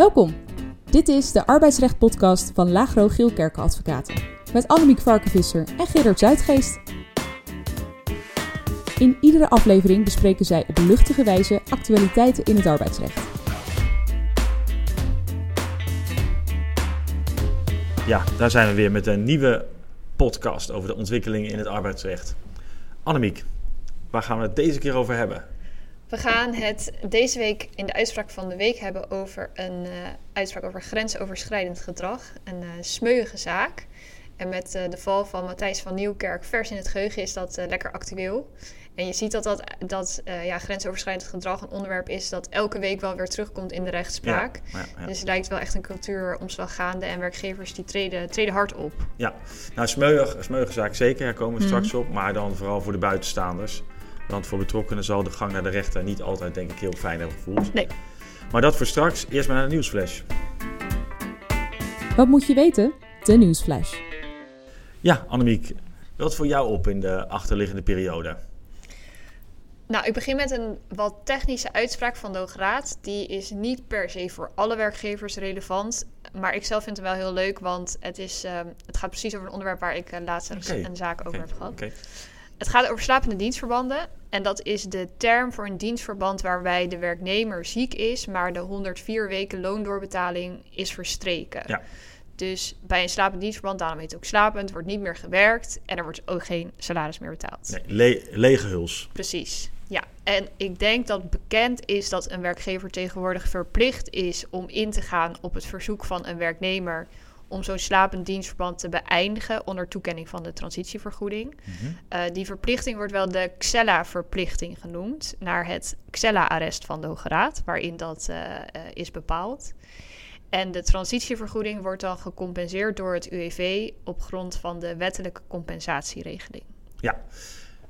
Welkom. Dit is de arbeidsrecht-podcast van Lagro Geelkerken Advocaten. Met Annemiek Varkenvisser en Gerard Zuidgeest. In iedere aflevering bespreken zij op luchtige wijze actualiteiten in het arbeidsrecht. Ja, daar zijn we weer met een nieuwe podcast over de ontwikkelingen in het arbeidsrecht. Annemiek, waar gaan we het deze keer over hebben? We gaan het deze week in de uitspraak van de week hebben over een uh, uitspraak over grensoverschrijdend gedrag. Een uh, smeuïge zaak. En met uh, de val van Matthijs van Nieuwkerk vers in het geheugen is dat lekker actueel. En je ziet dat, dat, dat ja, grensoverschrijdend gedrag een onderwerp is dat elke week wel weer terugkomt in de rechtspraak. Ja, ja, ja. Dus het lijkt wel echt een cultuuromslag gaande en werkgevers die treden, treden hard op. Ja, nou smeuig, smeuige zaak zeker, daar komen we mm. straks op. Maar dan vooral voor de buitenstaanders. Want voor betrokkenen zal de gang naar de rechter niet altijd, denk ik, heel fijn hebben gevoeld. Nee. Maar dat voor straks. Eerst maar naar de nieuwsflash. Wat moet je weten? De nieuwsflash. Ja, Annemiek, wat voor jou op in de achterliggende periode? Nou, ik begin met een wat technische uitspraak van de Hoge Raad. Die is niet per se voor alle werkgevers relevant. Maar ik zelf vind hem wel heel leuk, want het, is, uh, het gaat precies over een onderwerp waar ik uh, laatst okay. een zaak over heb gehad. Okay. Het gaat over slapende dienstverbanden. En dat is de term voor een dienstverband waarbij de werknemer ziek is, maar de 104 weken loondoorbetaling is verstreken. Ja. Dus bij een slapend dienstverband, daarom heet het ook slapend, wordt niet meer gewerkt en er wordt ook geen salaris meer betaald. Nee, le lege huls. Precies. Ja, en ik denk dat bekend is dat een werkgever tegenwoordig verplicht is om in te gaan op het verzoek van een werknemer om zo'n slapend dienstverband te beëindigen onder toekenning van de transitievergoeding. Mhm. Uh, die verplichting wordt wel de Xella-verplichting genoemd, naar het Xella-arrest van de Hoge Raad, waarin dat uh, uh, is bepaald. En de transitievergoeding wordt dan gecompenseerd door het UWV op grond van de wettelijke compensatieregeling. Ja.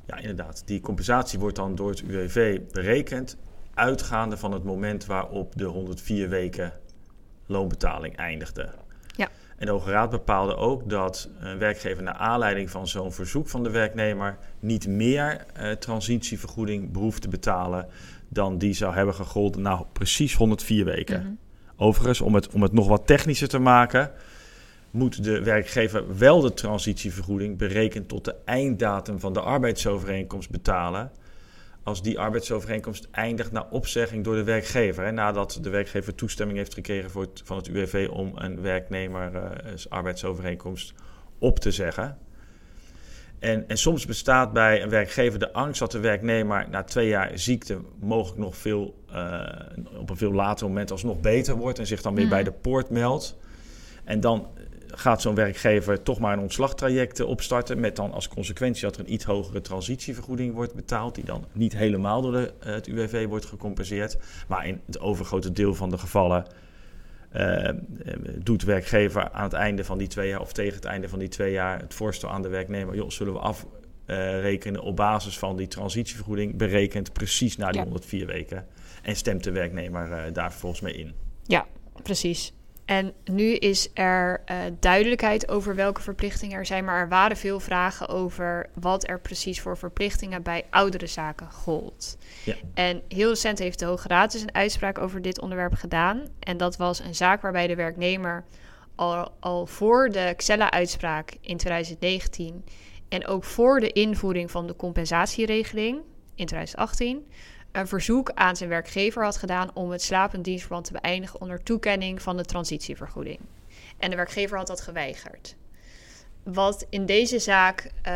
ja, inderdaad. Die compensatie wordt dan door het UWV berekend, uitgaande van het moment waarop de 104 weken loonbetaling eindigde. En de Hoge Raad bepaalde ook dat een werkgever naar aanleiding van zo'n verzoek van de werknemer niet meer eh, transitievergoeding behoeft te betalen dan die zou hebben gegolden nou precies 104 weken. Mm-hmm. Overigens, om het, om het nog wat technischer te maken, moet de werkgever wel de transitievergoeding berekend tot de einddatum van de arbeidsovereenkomst betalen als die arbeidsovereenkomst eindigt na opzegging door de werkgever. Hè, nadat de werkgever toestemming heeft gekregen voor het, van het UWV om een werknemer uh, arbeidsovereenkomst op te zeggen. En, en, soms bestaat bij een werkgever de angst dat de werknemer na twee jaar ziekte mogelijk nog veel, uh, op een veel later moment alsnog beter wordt en zich dan weer mm. bij de poort meldt. En dan gaat zo'n werkgever toch maar een ontslagtraject opstarten. Met dan als consequentie dat er een iets hogere transitievergoeding wordt betaald. Die dan niet helemaal door de, uh, het UWV wordt gecompenseerd. Maar in het overgrote deel van de gevallen uh, doet de werkgever aan het einde van die twee jaar of tegen het einde van die twee jaar het voorstel aan de werknemer. Joh, zullen we afrekenen op basis van die transitievergoeding berekend precies na die ja. 104 weken. En stemt de werknemer uh, daar vervolgens mee in. Ja, precies. En nu is er uh, duidelijkheid over welke verplichtingen er zijn, maar er waren veel vragen over wat er precies voor verplichtingen bij oudere zaken gold. Ja. En heel recent heeft de Hoge Raad dus een uitspraak over dit onderwerp gedaan. En dat was een zaak waarbij de werknemer al, al voor de Xella-uitspraak in 2019 en ook voor de invoering van de compensatieregeling in 2018 een verzoek aan zijn werkgever had gedaan om het slapend dienstverband te beëindigen onder toekenning van de transitievergoeding. En de werkgever had dat geweigerd. Wat in deze zaak uh,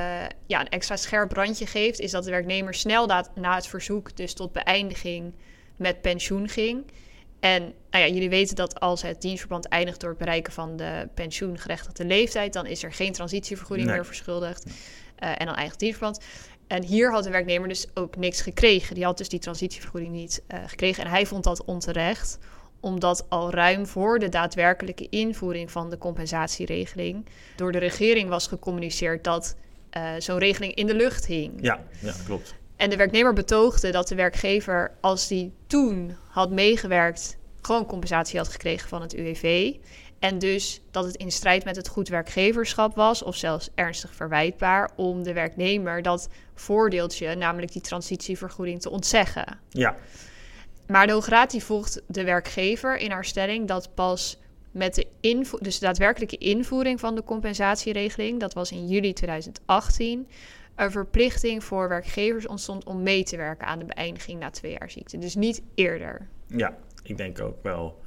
ja, een extra scherp randje geeft, is dat de werknemer snel na, het verzoek dus tot beëindiging met pensioen ging. En nou ja, jullie weten dat als het dienstverband eindigt door het bereiken van de pensioengerechtigde leeftijd, dan is er geen transitievergoeding Nee. meer verschuldigd. Uh, en dan eindigt het dienstverband. En hier had de werknemer dus ook niks gekregen. Die had dus die transitievergoeding niet uh, gekregen. En hij vond dat onterecht, omdat al ruim voor de daadwerkelijke invoering van de compensatieregeling door de regering was gecommuniceerd dat uh, zo'n regeling in de lucht hing. Ja, ja, klopt. En de werknemer betoogde dat de werkgever, als die toen had meegewerkt, gewoon compensatie had gekregen van het UWV. En dus dat het in strijd met het goed werkgeverschap was, of zelfs ernstig verwijtbaar, om de werknemer dat voordeeltje, namelijk die transitievergoeding, te ontzeggen. Ja. maar de die volgt de werkgever in haar stelling dat pas met de invo dus de daadwerkelijke invoering van de compensatieregeling, dat was in juli 2018, een verplichting voor werkgevers ontstond om mee te werken aan de beëindiging na twee jaar ziekte. Dus niet eerder. Ja, ik denk ook wel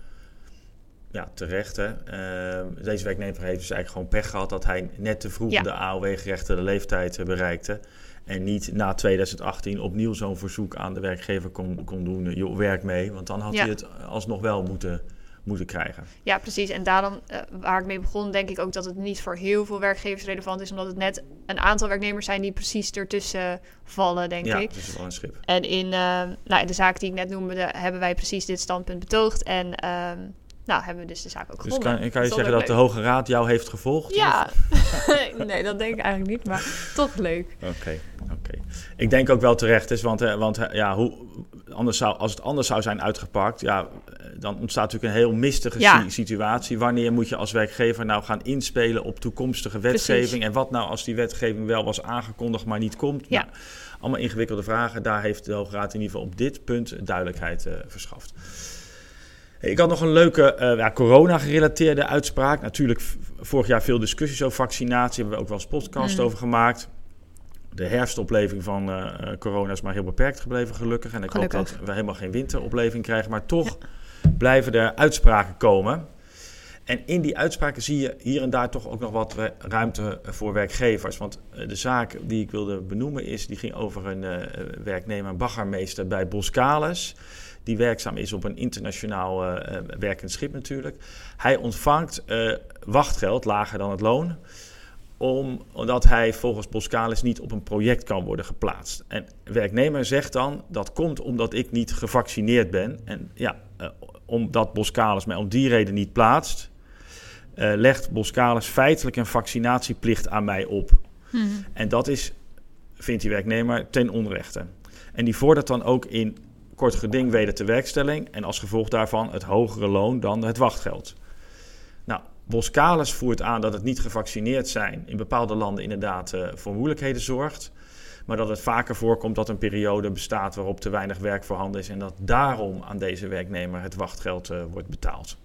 ja, terecht. Hè? Uh, deze werknemer heeft dus eigenlijk gewoon pech gehad dat hij net te vroeg Ja. de AOW-gerechtigde leeftijd eh, bereikte. En niet na 2018 opnieuw zo'n verzoek aan de werkgever kon, kon doen, eh, joh, werk mee. Want dan had Ja. hij het alsnog wel moeten, moeten krijgen. Ja, precies. En daarom, eh, waar ik mee begon, denk ik ook dat het niet voor heel veel werkgevers relevant is, omdat het net een aantal werknemers zijn die precies ertussen vallen, denk ja, ik. dat is wel een schip. En in, nou, in de zaak die ik net noemde, de- hebben wij precies dit standpunt betoogd. En ehm, nou, hebben we dus de zaak ook Dus gewonnen. kan, kan je zeggen dat de. Hoge Raad jou heeft gevolgd? Ja, nee, dat denk ik eigenlijk niet, maar toch leuk. Oké, oké. Ik denk ook wel terecht is, want, eh, want eh, ja, hoe, anders zou, als het anders zou zijn uitgepakt, ja, eh, dan ontstaat natuurlijk een heel mistige Ja. si- situatie. Wanneer moet je als werkgever nou gaan inspelen op toekomstige wetgeving? Precies. En wat nou als die wetgeving wel was aangekondigd, maar niet komt? Ja. Nou, allemaal ingewikkelde vragen. Daar heeft de Hoge Raad in ieder geval op dit punt duidelijkheid eh, verschaft. Ik had nog een leuke eh, ja, corona-gerelateerde uitspraak. Natuurlijk, vorig jaar veel discussies over vaccinatie. Hebben we ook wel eens podcast Mm. over gemaakt. De herfstopleving van eh, eh, corona is maar heel beperkt gebleven, gelukkig. En ik hoop dat we helemaal geen winteropleving krijgen. Maar toch blijven er uitspraken komen. En in die uitspraken zie je hier en daar toch ook nog wat ru- ruimte voor werkgevers. Want eh, de zaak die ik wilde benoemen is, die ging over een eh, werknemer, een baggermeester bij Boskalis. Die werkzaam is op een internationaal eh, eh, werkend schip natuurlijk. Hij ontvangt eh, wachtgeld, lager dan het loon om- omdat hij volgens Boskalis niet op een project kan worden geplaatst. En werknemer zegt dan, dat komt omdat ik niet gevaccineerd ben. En ja, eh, omdat Boskalis mij om die reden niet plaatst, eh, legt Boskalis feitelijk een vaccinatieplicht aan mij op. En dat is, vindt die werknemer, ten onrechte. En die vordert dan ook in kort geding weder te werkstelling en als gevolg daarvan het hogere loon dan het wachtgeld. Nou, Boskalis voert aan dat het niet gevaccineerd zijn in bepaalde landen inderdaad eh, voor moeilijkheden zorgt. Maar dat het vaker voorkomt dat een periode bestaat waarop te weinig werk voorhanden is en dat daarom aan deze werknemer het wachtgeld eh, wordt betaald.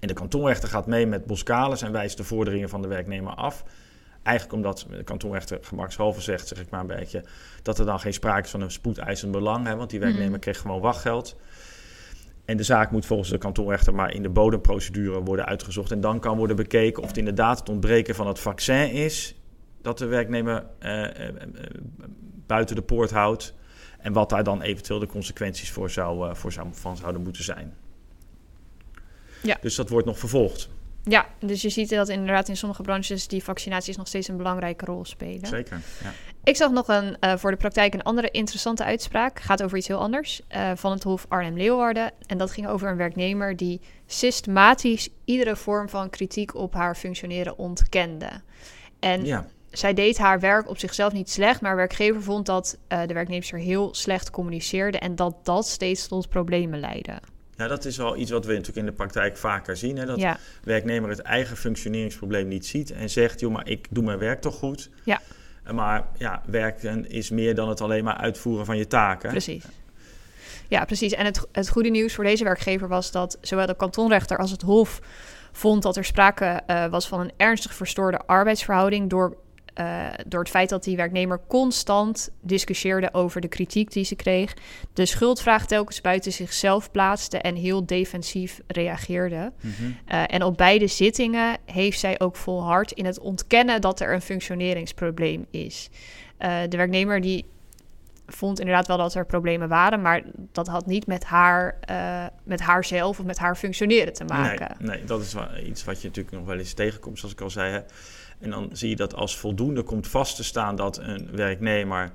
En de kantonrechter gaat mee met Boskalis en wijst de vorderingen van de werknemer af. Eigenlijk omdat de kantonrechter gemakshalve zegt, zeg ik maar een beetje, dat er dan geen sprake is van een spoedeisend belang. Hè, want die werknemer Mhm. kreeg gewoon wachtgeld. En de zaak moet volgens de kantonrechter maar in de bodemprocedure worden uitgezocht. En dan kan worden bekeken of het inderdaad het ontbreken van het vaccin is dat de werknemer eh, eh, eh, buiten de poort houdt. En wat daar dan eventueel de consequenties voor zou, eh, voor zou, van zouden moeten zijn. Ja. Dus dat wordt nog vervolgd. Ja, dus je ziet dat inderdaad in sommige branches die vaccinaties nog steeds een belangrijke rol spelen. Zeker. Ja. Ik zag nog een, eh, voor de praktijk een andere interessante uitspraak. Gaat over iets heel anders. eh, van het Hof Arnhem-Leeuwarden. En dat ging over een werknemer die systematisch iedere vorm van kritiek op haar functioneren ontkende. En ja. zij deed haar werk op zichzelf niet slecht, maar werkgever vond dat eh, de werknemster heel slecht communiceerde en dat dat steeds tot problemen leidde. Ja, dat is wel iets wat we natuurlijk in de praktijk vaker zien. Hè? Dat Ja, werknemer het eigen functioneringsprobleem niet ziet en zegt, joh, maar ik doe mijn werk toch goed. Ja. Maar ja, werken is meer dan het alleen maar uitvoeren van je taken. precies. Ja, precies. En het, het goede nieuws voor deze werkgever was dat zowel de kantonrechter als het Hof vond dat er sprake eh, was van een ernstig verstoorde arbeidsverhouding door, eh, door het feit dat die werknemer constant discussieerde over de kritiek die ze kreeg, de schuldvraag telkens buiten zichzelf plaatste en heel defensief reageerde. Mhm. Eh, en op beide zittingen heeft zij ook volhard in het ontkennen dat er een functioneringsprobleem is. Eh, de werknemer die vond inderdaad wel dat er problemen waren, maar dat had niet met haar, eh, met haarzelf of met haar functioneren te maken. Nee, nee, dat is iets wat je natuurlijk nog wel eens tegenkomt, zoals ik al zei. Hè. En dan zie je dat als voldoende komt vast te staan dat een werknemer,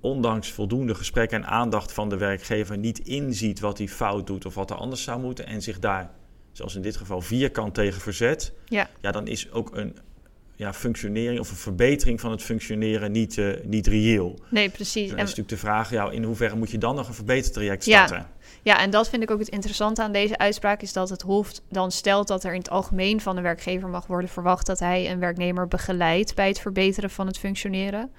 ondanks voldoende gesprek en aandacht van de werkgever, niet inziet wat hij fout doet of wat er anders zou moeten en zich daar, zoals in dit geval, vierkant tegen verzet. Ja. Ja, dan is ook een ja, functionering of een verbetering van het functioneren niet, eh, niet reëel. Nee, precies. Dan is En, natuurlijk de vraag, ja, in hoeverre moet je dan nog een verbetertraject Ja. starten? ja, en dat vind ik ook het interessante aan deze uitspraak, is dat het Hof dan stelt dat er in het algemeen van de werkgever mag worden verwacht dat hij een werknemer begeleidt bij het verbeteren van het functioneren.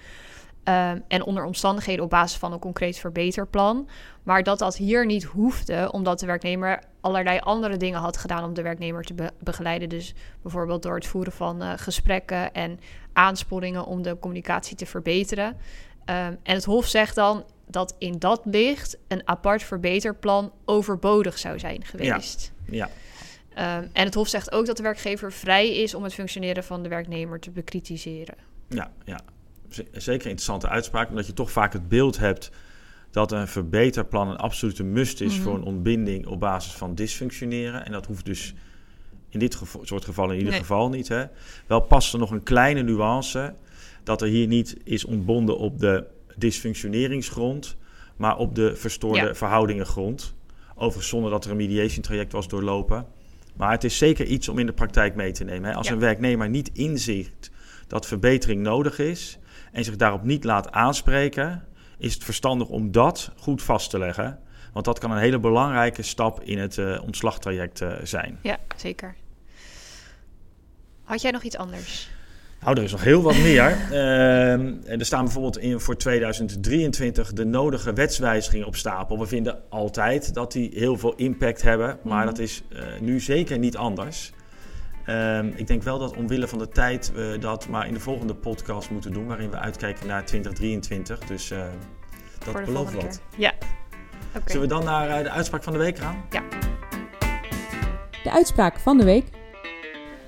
Ehm, en onder omstandigheden op basis van een concreet verbeterplan. Maar dat dat hier niet hoefde, omdat de werknemer allerlei andere dingen had gedaan om de werknemer te be- begeleiden. Dus bijvoorbeeld door het voeren van eh, gesprekken en aansporingen om de communicatie te verbeteren. Ehm, en het Hof zegt dan dat in dat licht een apart verbeterplan overbodig zou zijn geweest. Ja, Ehm, en het Hof zegt ook dat de werkgever vrij is om het functioneren van de werknemer te bekritiseren. ja, ja. Zeker interessante uitspraak, omdat je toch vaak het beeld hebt dat een verbeterplan een absolute must is Mhm. voor een ontbinding op basis van dysfunctioneren. En dat hoeft dus in dit soort gevallen in ieder Nee. geval niet. Hè. Wel past er nog een kleine nuance dat er hier niet is ontbonden op de dysfunctioneringsgrond, maar op de verstoorde Ja. verhoudingengrond. Overigens zonder dat er een mediation traject was doorlopen. Maar het is zeker iets om in de praktijk mee te nemen. Hè. Als Ja. een werknemer niet inziet dat verbetering nodig is en zich daarop niet laat aanspreken, is het verstandig om dat goed vast te leggen. Want dat kan een hele belangrijke stap in het eh, ontslagtraject eh, zijn. Ja, zeker. Had jij nog iets anders? Nou, er is nog heel wat meer. Ehm, er staan bijvoorbeeld in voor 2023 de nodige wetswijzigingen op stapel. We vinden altijd dat die heel veel impact hebben, maar Mhm. dat is eh, nu zeker niet anders. Ehm, ik denk wel dat omwille van de tijd we dat maar in de volgende podcast moeten doen, waarin we uitkijken naar 2023. Dus eh, dat belooft wat. Ja. Oké. Zullen we dan naar eh, de uitspraak van de week gaan? De uitspraak van de week.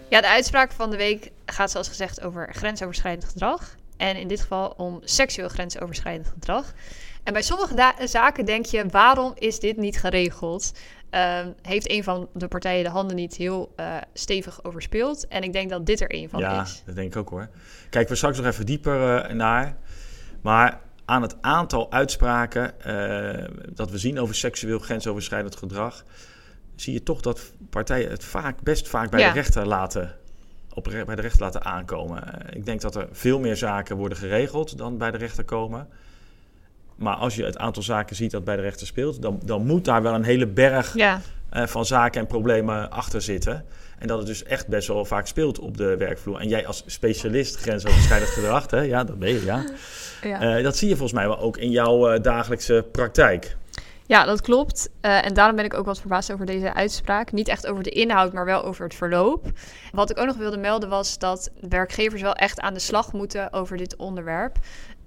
Ja, de uitspraak van de week gaat zoals gezegd over grensoverschrijdend gedrag. En in dit geval om seksueel grensoverschrijdend gedrag. En bij sommige zaken denk je, waarom is dit niet geregeld? Ehm, heeft een van de partijen de handen niet heel eh, stevig overspeeld? En ik denk dat dit er een van ja, is. dat denk ik ook hoor. Kijken we straks nog even dieper eh, naar. Maar aan het aantal uitspraken eh, dat we zien over seksueel grensoverschrijdend gedrag, zie je toch dat partijen het vaak, best vaak bij Ja. de rechter laten. Op, bij de rechter laten aankomen. Ik denk dat er veel meer zaken worden geregeld dan bij de rechter komen. Maar als je het aantal zaken ziet dat bij de rechter speelt, dan, dan moet daar wel een hele berg Ja, eh, van zaken en problemen achter zitten. En dat het dus echt best wel vaak speelt op de werkvloer. En jij als specialist grensoverschrijdend gedrag, hè? ja, dat ben je, ja. ja. Eh, dat zie je volgens mij wel ook in jouw eh, dagelijkse praktijk. ja dat klopt. En daarom ben ik ook wat verbaasd over deze uitspraak. Niet echt over de inhoud, maar wel over het verloop. Wat ik ook nog wilde melden was dat werkgevers wel echt aan de slag moeten over dit onderwerp.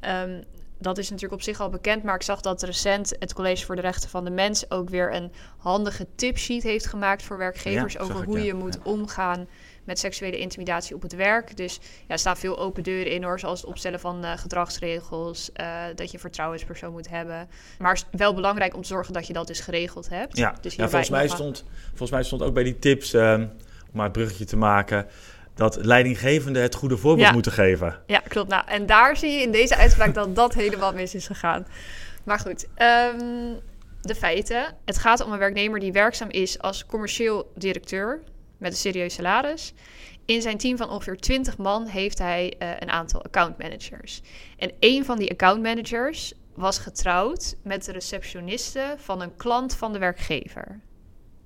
Ehm, dat is natuurlijk op zich al bekend, maar ik zag dat recent het College voor de Rechten van de Mens ook weer een handige tipsheet heeft gemaakt voor werkgevers Ja, over ik, hoe ja. je moet omgaan met seksuele intimidatie op het werk. Dus ja, er staan veel open deuren in hoor, zoals het opstellen van eh, gedragsregels, eh, dat je een vertrouwenspersoon moet hebben. Maar het is wel belangrijk om te zorgen dat je dat dus geregeld hebt. Ja, dus volgens, mij stond, volgens mij stond ook bij die tips, eh, om maar het bruggetje te maken, dat leidinggevenden het goede voorbeeld Ja. moeten geven. Ja, klopt. Nou, en daar zie je in deze uitspraak dat dat helemaal mis is gegaan. Maar goed, ehm, de feiten. Het gaat om een werknemer die werkzaam is als commercieel directeur met een serieus salaris. In zijn team van ongeveer 20 man heeft hij eh, een aantal accountmanagers. En een van die accountmanagers was getrouwd met de receptioniste van een klant van de werkgever.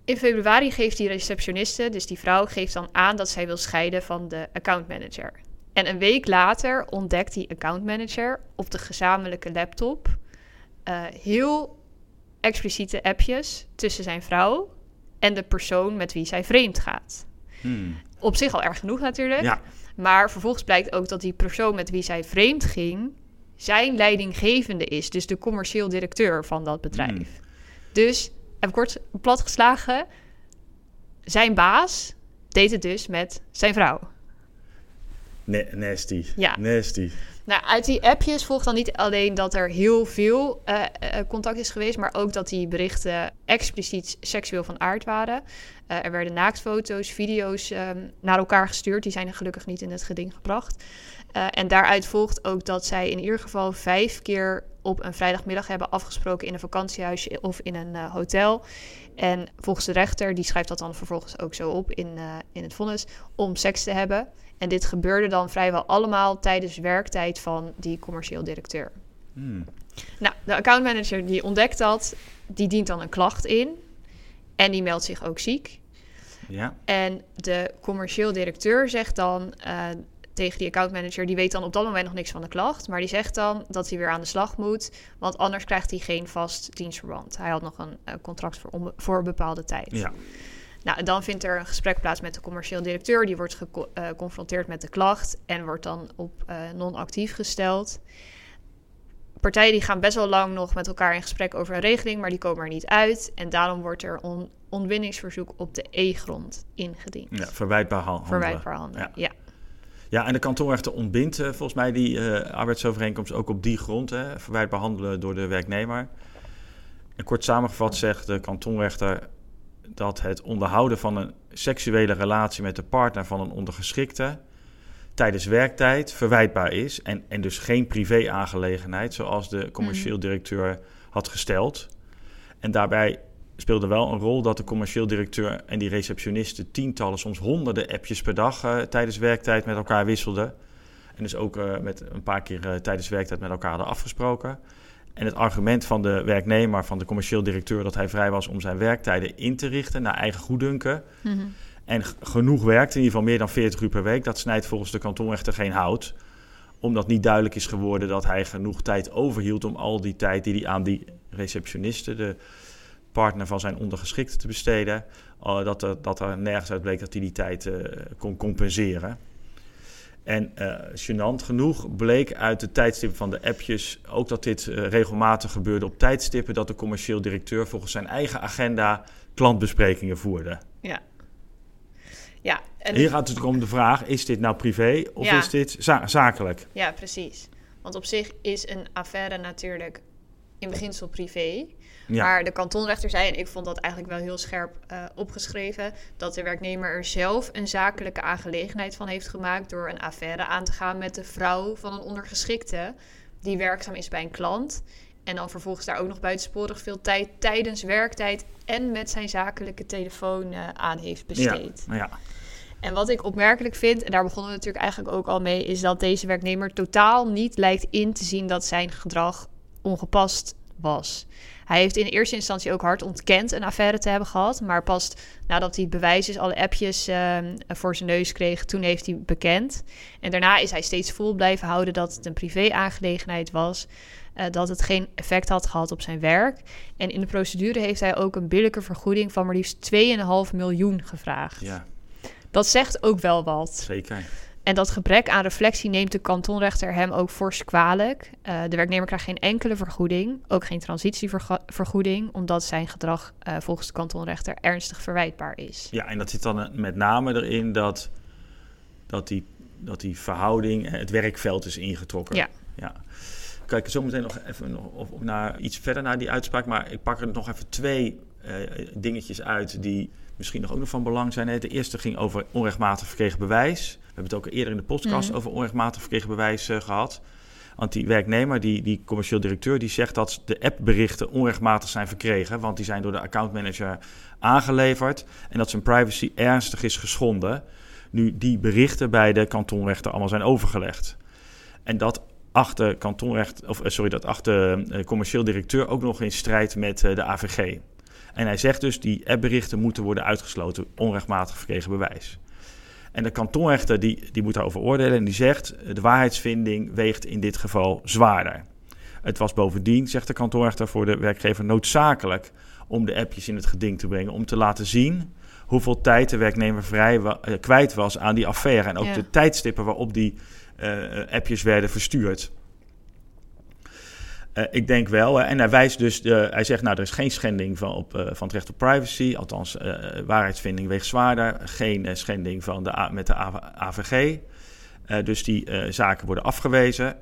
In februari geeft die receptioniste, dus die vrouw, geeft dan aan dat zij wil scheiden van de accountmanager. En een week later ontdekt die accountmanager op de gezamenlijke laptop eh, heel expliciete appjes tussen zijn vrouw en de persoon met wie zij vreemd gaat. Hmm. Op zich al erg genoeg natuurlijk. Ja, Maar vervolgens blijkt ook dat die persoon met wie zij vreemd ging, zijn leidinggevende is. Dus de commercieel directeur van dat bedrijf. Hmm. Dus, even kort platgeslagen, zijn baas deed het dus met zijn vrouw. Na- nasty. Ja. Nasty. Nou, uit die appjes volgt dan niet alleen dat er heel veel eh, eh, contact is geweest, maar ook dat die berichten expliciet seksueel van aard waren. Eh, er werden naaktfoto's, video's ehm, naar elkaar gestuurd. Die zijn gelukkig niet in het geding gebracht. En daaruit volgt ook dat zij in ieder geval vijf keer op een vrijdagmiddag hebben afgesproken in een vakantiehuisje of in een eh, hotel. En volgens de rechter, die schrijft dat dan vervolgens ook zo op in, eh, in het vonnis, om seks te hebben. En dit gebeurde dan vrijwel allemaal tijdens werktijd van die commercieel directeur. Hmm. Nou, de accountmanager die ontdekt dat, die dient dan een klacht in. En die meldt zich ook ziek. Ja. En de commercieel directeur zegt dan eh, tegen die accountmanager, die weet dan op dat moment nog niks van de klacht. Maar die zegt dan dat hij weer aan de slag moet, want anders krijgt hij geen vast dienstverband. Hij had nog een uh, contract voor, voor een bepaalde tijd. Ja. Nou, dan vindt er een gesprek plaats met de commercieel directeur. Die wordt geconfronteerd met de klacht en wordt dan op uh, non-actief gesteld. Partijen die gaan best wel lang nog met elkaar in gesprek over een regeling, maar die komen er niet uit. En daarom wordt er on ontwinningsverzoek op de E-grond ingediend. Ja, verwijtbaar handelen. Verwijtbaar handelen, ja. ja. Ja. en de kantonrechter ontbindt uh, volgens mij die uh, arbeidsovereenkomst ook op die grond. Hè, verwijtbaar handelen door de werknemer. En kort samengevat zegt de kantonrechter dat het onderhouden van een seksuele relatie met de partner van een ondergeschikte tijdens werktijd verwijtbaar is en, en dus geen privé-aangelegenheid, zoals de commercieel mhm. directeur had gesteld. En daarbij speelde wel een rol dat de commercieel directeur en die receptionisten tientallen, soms honderden appjes per dag uh, tijdens werktijd met elkaar wisselden. En dus ook uh, met een paar keer uh, tijdens werktijd met elkaar hadden afgesproken. En het argument van de werknemer, van de commercieel directeur, dat hij vrij was om zijn werktijden in te richten naar eigen goeddunken. Mm -hmm. En genoeg werkt, in ieder geval meer dan 40 uur per week, dat snijdt volgens de kantonrechter geen hout. Omdat niet duidelijk is geworden dat hij genoeg tijd overhield om al die tijd die hij aan die receptionisten, de partner van zijn ondergeschikte, te besteden. Uh, dat, er, dat er nergens uit bleek dat hij die tijd uh, kon compenseren. En uh, gênant genoeg bleek uit de tijdstippen van de appjes ook dat dit uh, regelmatig gebeurde op tijdstippen dat de commercieel directeur volgens zijn eigen agenda klantbesprekingen voerde. Ja. Ja, en Hier gaat het om de vraag: is dit nou privé of ja. is dit za zakelijk? Ja, precies. Want op zich is een affaire natuurlijk in beginsel privé. Ja. Maar de kantonrechter zei, en ik vond dat eigenlijk wel heel scherp uh, opgeschreven, dat de werknemer er zelf een zakelijke aangelegenheid van heeft gemaakt door een affaire aan te gaan met de vrouw van een ondergeschikte die werkzaam is bij een klant. En dan vervolgens daar ook nog buitensporig veel tijd tijdens werktijd en met zijn zakelijke telefoon uh, aan heeft besteed. Ja, ja. En wat ik opmerkelijk vind, en daar begonnen we natuurlijk eigenlijk ook al mee, is dat deze werknemer totaal niet lijkt in te zien dat zijn gedrag ongepast was. Hij heeft in eerste instantie ook hard ontkend een affaire te hebben gehad. Maar pas nadat hij het bewijs is, alle appjes uh, voor zijn neus kreeg, toen heeft hij bekend. En daarna is hij steeds vol blijven houden dat het een privé-aangelegenheid was. Uh, dat het geen effect had gehad op zijn werk. En in de procedure heeft hij ook een billijke vergoeding van maar liefst 2,5 miljoen gevraagd. Ja. Dat zegt ook wel wat. Zeker. En dat gebrek aan reflectie neemt de kantonrechter hem ook fors kwalijk. Uh, de werknemer krijgt geen enkele vergoeding, ook geen transitievergoeding, omdat zijn gedrag uh, volgens de kantonrechter ernstig verwijtbaar is. Ja, en dat zit dan met name erin dat, dat, die, dat die verhouding, het werkveld is ingetrokken. Ja. ja. Kijk zo meteen nog even nog, naar, iets verder naar die uitspraak, maar ik pak er nog even twee uh, dingetjes uit die misschien nog ook nog van belang zijn. De eerste ging over onrechtmatig verkregen bewijs. We hebben het ook eerder in de podcast mm. over onrechtmatig verkregen bewijs uh, gehad. Want die werknemer, die, die commercieel directeur, die zegt dat de appberichten onrechtmatig zijn verkregen. Want die zijn door de accountmanager aangeleverd. En dat zijn privacy ernstig is geschonden. Nu die berichten bij de kantonrechter allemaal zijn overgelegd. En dat achter kantonrecht, of sorry, dat achter uh, commercieel directeur ook nog in strijd met de AVG. En hij zegt dus, die appberichten moeten worden uitgesloten, onrechtmatig verkregen bewijs. En de kantonrechter die, die moet daarover oordelen en die zegt, de waarheidsvinding weegt in dit geval zwaarder. Het was bovendien, zegt de kantonrechter, voor de werkgever noodzakelijk om de appjes in het geding te brengen, om te laten zien hoeveel tijd de werknemer vrij wa uh, kwijt was aan die affaire en ook ja. de tijdstippen waarop die uh, appjes werden verstuurd. Uh, ik denk wel, en hij wijst dus, de, hij zegt nou er is geen schending van, op, uh, van het recht op privacy, althans uh, waarheidsvinding weegt zwaarder, geen schending van de, met de AVG. dus die zaken worden afgewezen.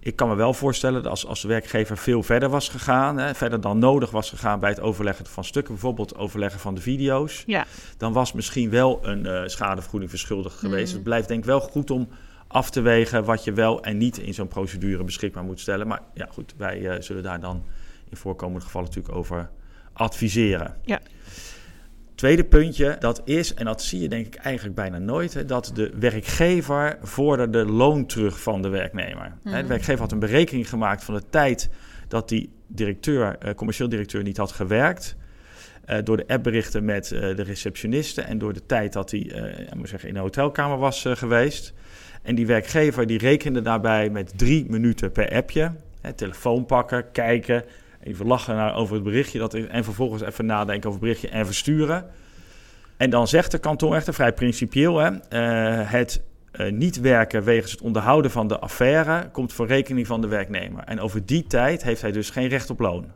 Ik kan me wel voorstellen dat als, als de werkgever veel verder was gegaan, hè, verder dan nodig was gegaan bij het overleggen van stukken, bijvoorbeeld overleggen van de video's, ja. dan was misschien wel een schadevergoeding verschuldigd geweest. Mm. Het blijft denk ik wel goed om af te wegen wat je wel en niet in zo'n procedure beschikbaar moet stellen. Maar ja, goed, wij uh, zullen daar dan in voorkomende gevallen natuurlijk over adviseren. Ja. Tweede puntje, dat is, en dat zie je denk ik eigenlijk bijna nooit, hè, dat de werkgever vorderde loon terug van de werknemer. Mm. Hè, de werkgever had een berekening gemaakt van de tijd dat die directeur, uh, commercieel directeur niet had gewerkt. Uh, door de appberichten met uh, de receptioniste en door de tijd dat hij moet zeggen, in de hotelkamer was geweest. En die werkgever die rekende daarbij met drie minuten per appje. Hè, telefoon pakken, kijken, even lachen naar, over het berichtje dat, en vervolgens even nadenken over het berichtje en versturen. En dan zegt de kantonrechter vrij principieel: hè, het niet werken wegens het onderhouden van de affaire komt voor rekening van de werknemer. En over die tijd heeft hij dus geen recht op loon.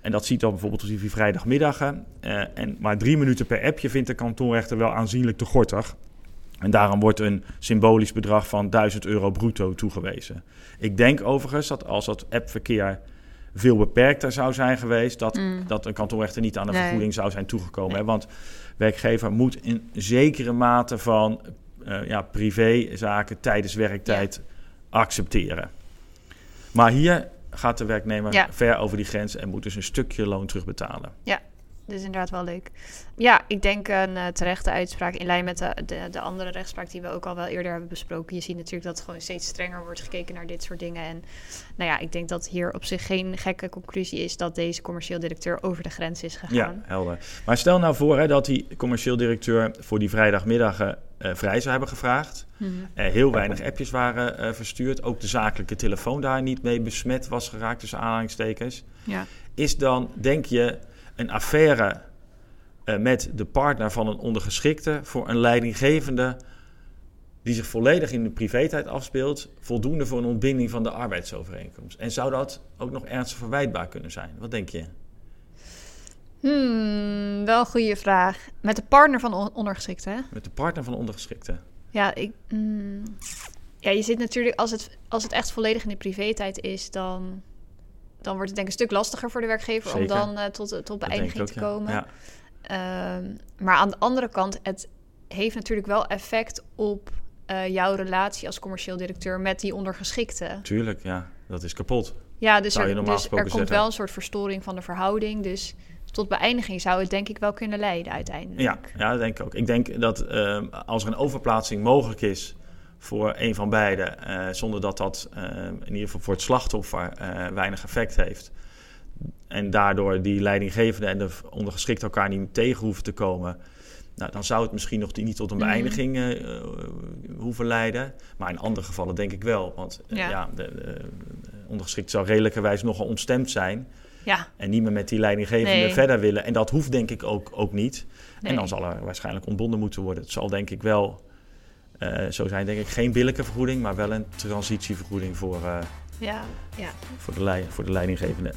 En dat ziet dan bijvoorbeeld op die vrijdagmiddagen. Uh, en maar drie minuten per appje vindt de kantonrechter wel aanzienlijk te gortig. En daarom wordt een symbolisch bedrag van 1000 euro bruto toegewezen. Ik denk overigens dat als dat appverkeer veel beperkter zou zijn geweest, dat, mm. dat een kantonrechter niet aan de vergoeding zou zijn toegekomen. Hè? Want werkgever moet in zekere mate van uh, ja, privézaken tijdens werktijd accepteren. Maar hier gaat de werknemer ver over die grens en moet dus een stukje loon terugbetalen. Ja, is inderdaad wel leuk. Ja, ik denk een uh, terechte uitspraak in lijn met de, de, de, andere rechtspraak die we ook al wel eerder hebben besproken. Je ziet natuurlijk dat gewoon steeds strenger wordt gekeken naar dit soort dingen. En nou ja, ik denk dat hier op zich geen gekke conclusie is dat deze commercieel directeur over de grens is gegaan. Ja, helder. Maar stel nou voor hè, dat die commercieel directeur voor die vrijdagmiddagen uh, vrij zou hebben gevraagd. Mm heel weinig appjes waren uh, verstuurd. Ook de zakelijke telefoon daar niet mee besmet was geraakt, tussen aanhalingstekens. Ja. Is dan, denk je, een affaire uh, met de partner van een ondergeschikte voor een leidinggevende die zich volledig in de privé-tijd afspeelt, voldoende voor een ontbinding van de arbeidsovereenkomst? En zou dat ook nog ernstig verwijtbaar kunnen zijn? Wat denk je? Hmm, wel een goede vraag. Met de partner van de ondergeschikte, hè? Met de partner van de ondergeschikte. Ja, ik, mm, ja, je zit natuurlijk... Als het, als het echt volledig in de privé-tijd is, dan, dan wordt het denk ik een stuk lastiger voor de werkgever... om dan uh, tot, tot beëindiging te komen. Ja. Um, maar aan de andere kant, het heeft natuurlijk wel effect op uh, jouw relatie als commercieel directeur met die ondergeschikte. Tuurlijk, ja. Dat is kapot. Ja, dus er, dus er komt wel een soort verstoring van de verhouding. Dus tot beëindiging zou het denk ik wel kunnen leiden uiteindelijk. Ja, ja dat denk ik ook. Ik denk dat uh, als er een overplaatsing mogelijk is voor een van beiden, uh, zonder dat dat uh, in ieder geval voor het slachtoffer weinig effect heeft. En daardoor die leidinggevende en de ondergeschikte elkaar niet tegen hoeven te komen. Nou, dan zou het misschien nog niet tot een mhm. beëindiging hoeven leiden. Maar in andere gevallen denk ik wel. Want ja. ja de, de, ondergeschikt zou redelijkerwijs nogal ontstemd zijn. Ja. En niet meer met die leidinggevende verder willen. En dat hoeft denk ik ook, ook niet. En dan zal er waarschijnlijk ontbonden moeten worden. Het zal denk ik wel zo zijn, denk ik, geen billijke vergoeding, maar wel een transitievergoeding voor, uh, ja, ja. Voor, de voor de leidinggevende.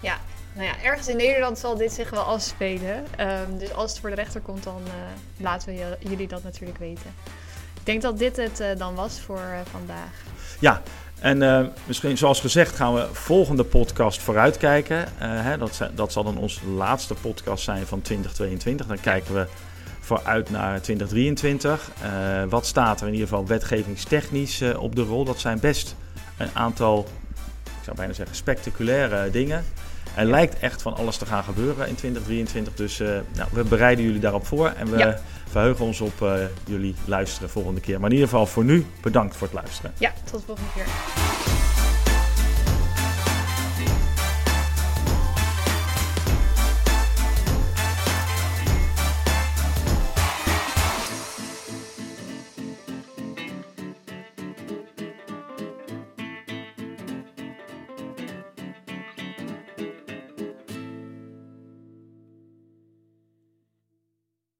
Ja, nou ja, ergens in Nederland zal dit zich wel afspelen. Um, dus als het voor de rechter komt, dan uh, laten we jullie dat natuurlijk weten. Ik denk dat dit het dan was voor vandaag. Ja, en misschien, zoals gezegd, gaan we volgende podcast vooruitkijken. Hè, dat, dat zal dan onze laatste podcast zijn van 2022. Dan kijken we vooruit naar 2023. Uh, eh, wat staat er in ieder geval wetgevingstechnisch op de rol? Dat zijn best een aantal, ik zou bijna zeggen, spectaculaire dingen. Er lijkt echt van alles te gaan gebeuren in 2023. Dus nou, we bereiden jullie daarop voor. En we verheugen ons op uh, jullie luisteren volgende keer. Maar in ieder geval voor nu, bedankt voor het luisteren. Ja, tot de volgende keer.